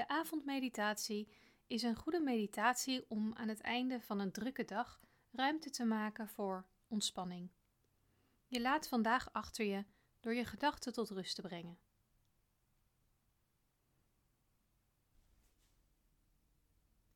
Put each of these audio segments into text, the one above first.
De avondmeditatie is een goede meditatie om aan het einde van een drukke dag ruimte te maken voor ontspanning. Je laat vandaag achter je door je gedachten tot rust te brengen.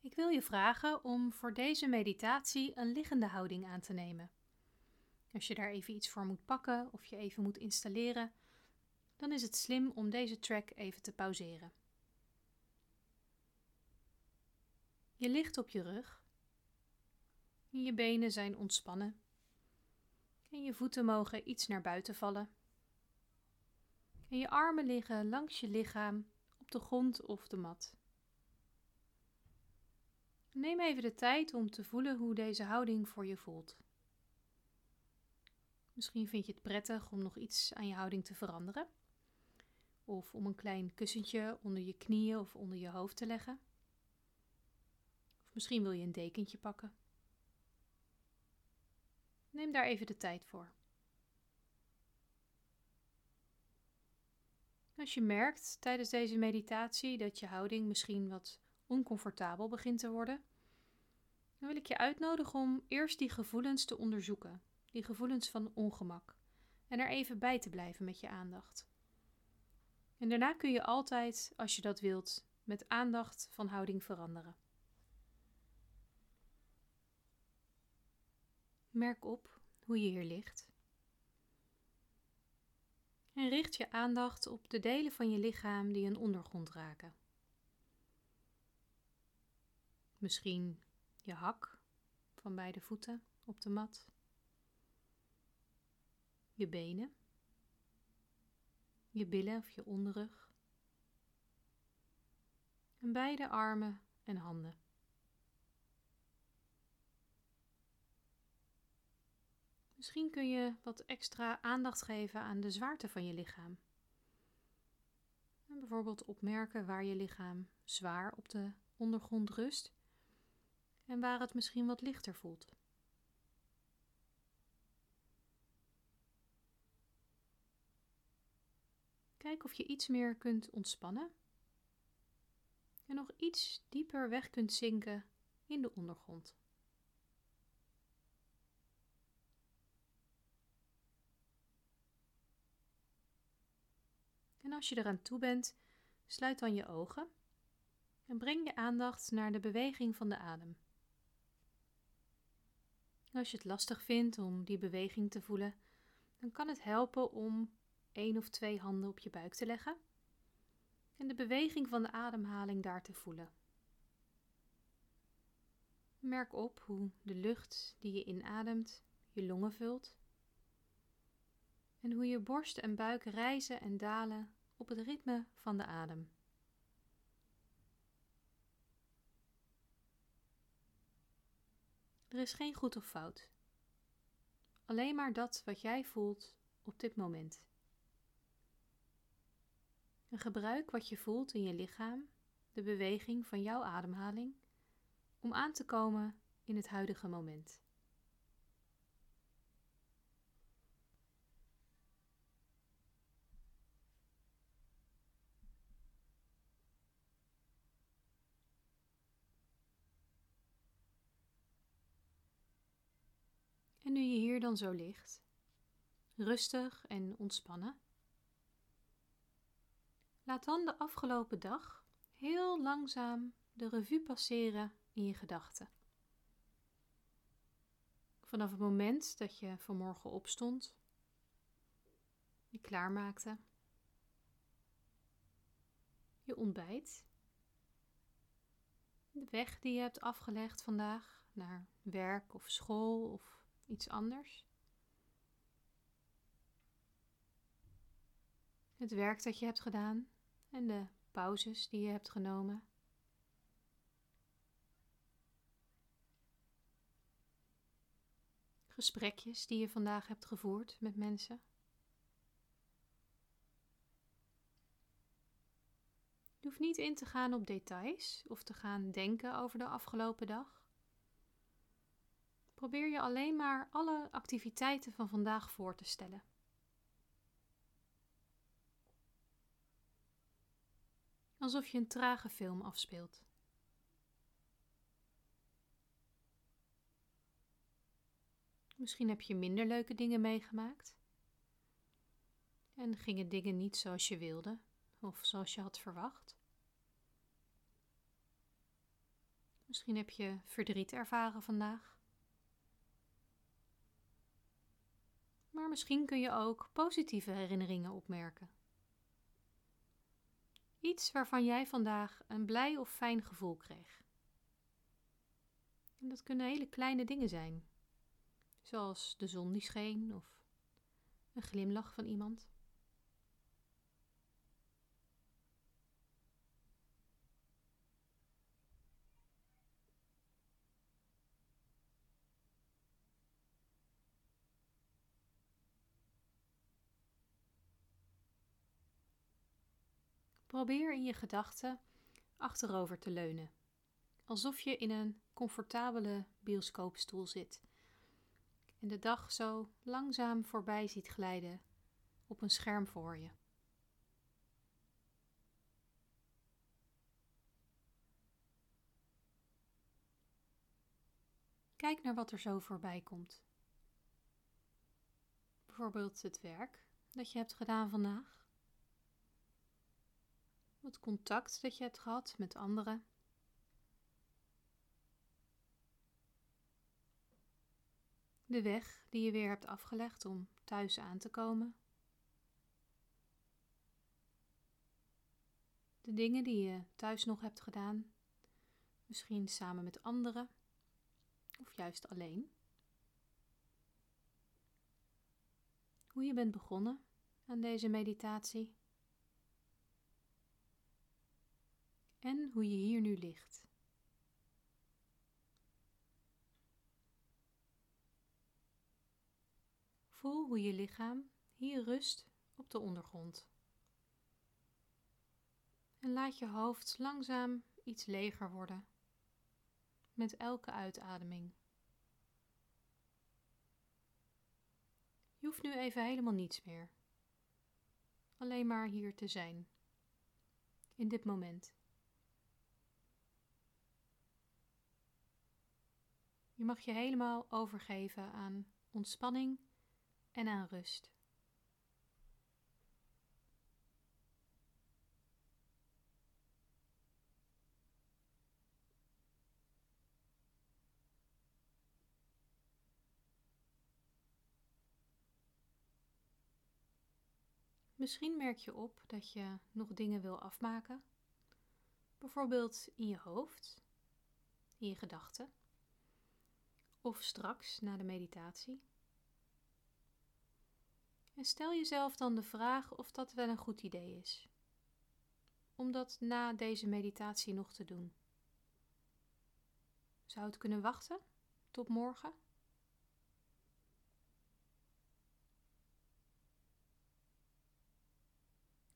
Ik wil je vragen om voor deze meditatie een liggende houding aan te nemen. Als je daar even iets voor moet pakken of je even moet installeren, dan is het slim om deze track even te pauzeren. Je ligt op je rug. Je benen zijn ontspannen. En je voeten mogen iets naar buiten vallen. En je armen liggen langs je lichaam op de grond of de mat. Neem even de tijd om te voelen hoe deze houding voor je voelt. Misschien vind je het prettig om nog iets aan je houding te veranderen. Of om een klein kussentje onder je knieën of onder je hoofd te leggen. Misschien wil je een dekentje pakken. Neem daar even de tijd voor. Als je merkt tijdens deze meditatie dat je houding misschien wat oncomfortabel begint te worden, dan wil ik je uitnodigen om eerst die gevoelens te onderzoeken, die gevoelens van ongemak, en er even bij te blijven met je aandacht. En daarna kun je altijd, als je dat wilt, met aandacht van houding veranderen. Merk op hoe je hier ligt. En richt je aandacht op de delen van je lichaam die een ondergrond raken. Misschien je hak van beide voeten op de mat, je benen, je billen of je onderrug, en beide armen en handen. Misschien kun je wat extra aandacht geven aan de zwaarte van je lichaam. En bijvoorbeeld opmerken waar je lichaam zwaar op de ondergrond rust en waar het misschien wat lichter voelt. Kijk of je iets meer kunt ontspannen en nog iets dieper weg kunt zinken in de ondergrond. En als je eraan toe bent, sluit dan je ogen en breng je aandacht naar de beweging van de adem. Als je het lastig vindt om die beweging te voelen, dan kan het helpen om één of twee handen op je buik te leggen en de beweging van de ademhaling daar te voelen. Merk op hoe de lucht die je inademt je longen vult en hoe je borst en buik rijzen en dalen op het ritme van de adem. Er is geen goed of fout. Alleen maar dat wat jij voelt op dit moment. En gebruik wat je voelt in je lichaam, de beweging van jouw ademhaling, om aan te komen in het huidige moment. Nu je hier dan zo ligt, rustig en ontspannen, laat dan de afgelopen dag heel langzaam de revue passeren in je gedachten. Vanaf het moment dat je vanmorgen opstond, je klaarmaakte, je ontbijt, de weg die je hebt afgelegd vandaag naar werk of school of iets anders. Het werk dat je hebt gedaan en de pauzes die je hebt genomen. Gesprekjes die je vandaag hebt gevoerd met mensen. Je hoeft niet in te gaan op details of te gaan denken over de afgelopen dag. Probeer je alleen maar alle activiteiten van vandaag voor te stellen. Alsof je een trage film afspeelt. Misschien heb je minder leuke dingen meegemaakt. En gingen dingen niet zoals je wilde of zoals je had verwacht. Misschien heb je verdriet ervaren vandaag. Maar misschien kun je ook positieve herinneringen opmerken. Iets waarvan jij vandaag een blij of fijn gevoel kreeg. En dat kunnen hele kleine dingen zijn, zoals de zon die scheen of een glimlach van iemand. Probeer in je gedachten achterover te leunen, alsof je in een comfortabele bioscoopstoel zit en de dag zo langzaam voorbij ziet glijden op een scherm voor je. Kijk naar wat er zo voorbij komt. Bijvoorbeeld het werk dat je hebt gedaan vandaag het contact dat je hebt gehad met anderen. De weg die je weer hebt afgelegd om thuis aan te komen. De dingen die je thuis nog hebt gedaan, misschien samen met anderen of juist alleen. Hoe je bent begonnen aan deze meditatie. En hoe je hier nu ligt. Voel hoe je lichaam hier rust op de ondergrond. En laat je hoofd langzaam iets leger worden met elke uitademing. Je hoeft nu even helemaal niets meer. Alleen maar hier te zijn. In dit moment. Je mag je helemaal overgeven aan ontspanning en aan rust. Misschien merk je op dat je nog dingen wil afmaken, bijvoorbeeld in je hoofd, in je gedachten of straks na de meditatie. En stel jezelf dan de vraag of dat wel een goed idee is. Om dat na deze meditatie nog te doen. Zou het kunnen wachten tot morgen?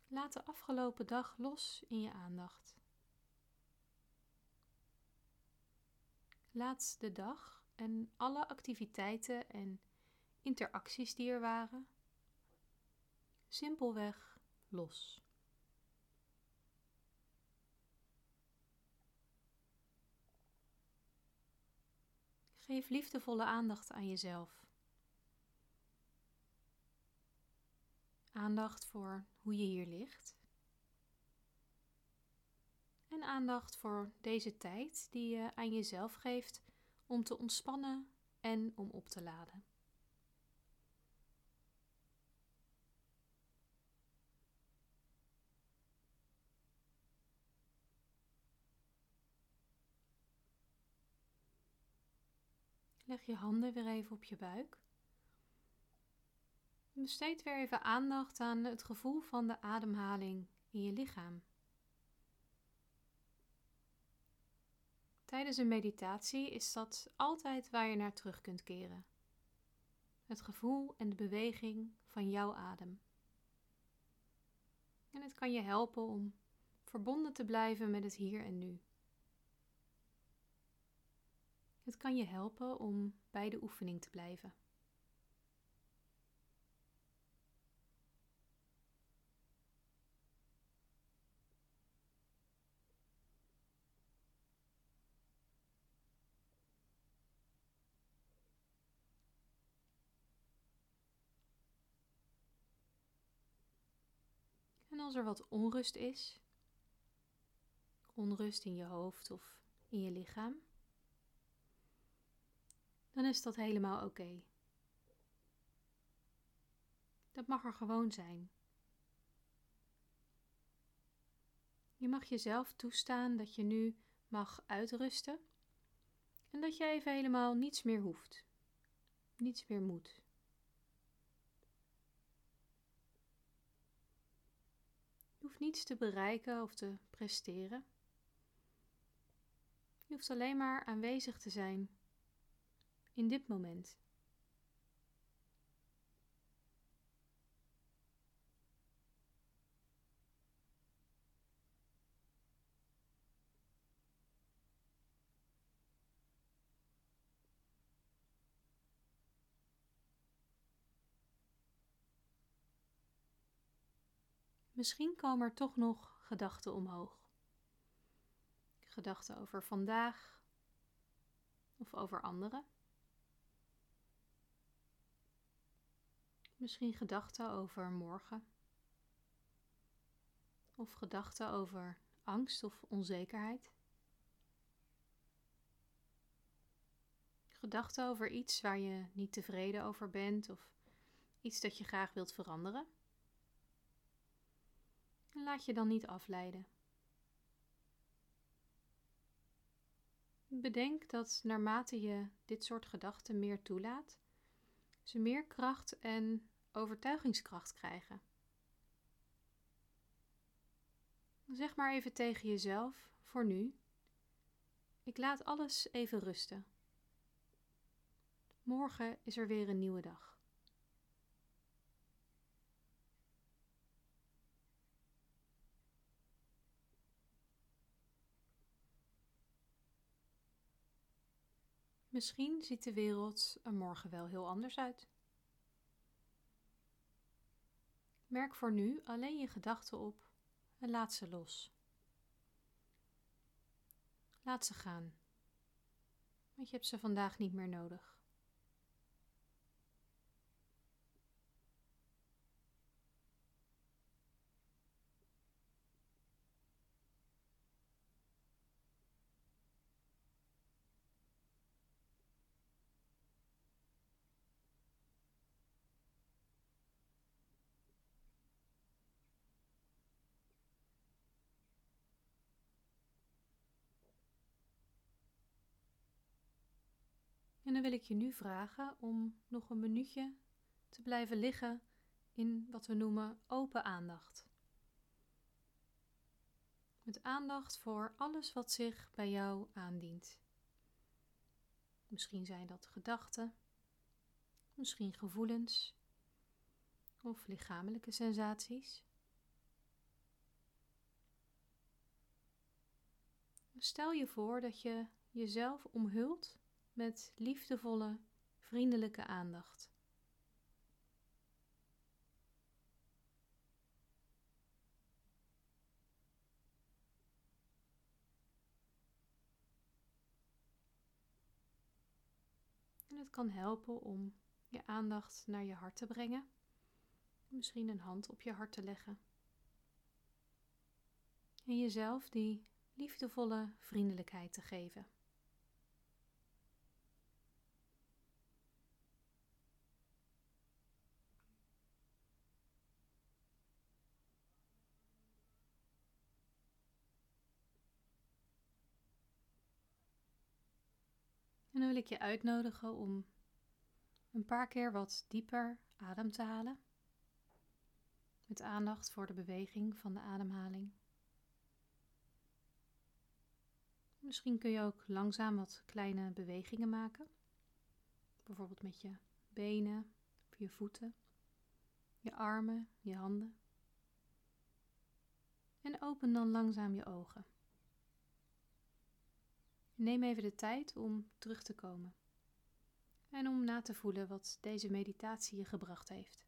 Laat de afgelopen dag los in je aandacht. Laat de dag en alle activiteiten en interacties die er waren, simpelweg los. Geef liefdevolle aandacht aan jezelf. Aandacht voor hoe je hier ligt. En aandacht voor deze tijd die je aan jezelf geeft om te ontspannen en om op te laden. Leg je handen weer even op je buik. Besteed weer even aandacht aan het gevoel van de ademhaling in je lichaam. Tijdens een meditatie is dat altijd waar je naar terug kunt keren. Het gevoel en de beweging van jouw adem. En het kan je helpen om verbonden te blijven met het hier en nu. Het kan je helpen om bij de oefening te blijven. Als er wat onrust is, onrust in je hoofd of in je lichaam, dan is dat helemaal oké. Dat mag er gewoon zijn. Je mag jezelf toestaan dat je nu mag uitrusten en dat je even helemaal niets meer hoeft, niets meer moet. Hoeft niets te bereiken of te presteren. Je hoeft alleen maar aanwezig te zijn in dit moment. Misschien komen er toch nog gedachten omhoog. Gedachten over vandaag of over anderen. Misschien gedachten over morgen. Of gedachten over angst of onzekerheid. Gedachten over iets waar je niet tevreden over bent of iets dat je graag wilt veranderen. Laat je dan niet afleiden. Bedenk dat naarmate je dit soort gedachten meer toelaat, ze meer kracht en overtuigingskracht krijgen. Zeg maar even tegen jezelf, voor nu, ik laat alles even rusten. Morgen is er weer een nieuwe dag. Misschien ziet de wereld er morgen wel heel anders uit. Merk voor nu alleen je gedachten op en laat ze los. Laat ze gaan, want je hebt ze vandaag niet meer nodig. En dan wil ik je nu vragen om nog een minuutje te blijven liggen in wat we noemen open aandacht. Met aandacht voor alles wat zich bij jou aandient. Misschien zijn dat gedachten, misschien gevoelens of lichamelijke sensaties. Stel je voor dat je jezelf omhult met liefdevolle, vriendelijke aandacht. En het kan helpen om je aandacht naar je hart te brengen. Misschien een hand op je hart te leggen. En jezelf die liefdevolle vriendelijkheid te geven. En dan wil ik je uitnodigen om een paar keer wat dieper adem te halen. Met aandacht voor de beweging van de ademhaling. Misschien kun je ook langzaam wat kleine bewegingen maken. Bijvoorbeeld met je benen je voeten, je armen, je handen. En open dan langzaam je ogen. Neem even de tijd om terug te komen en om na te voelen wat deze meditatie je gebracht heeft.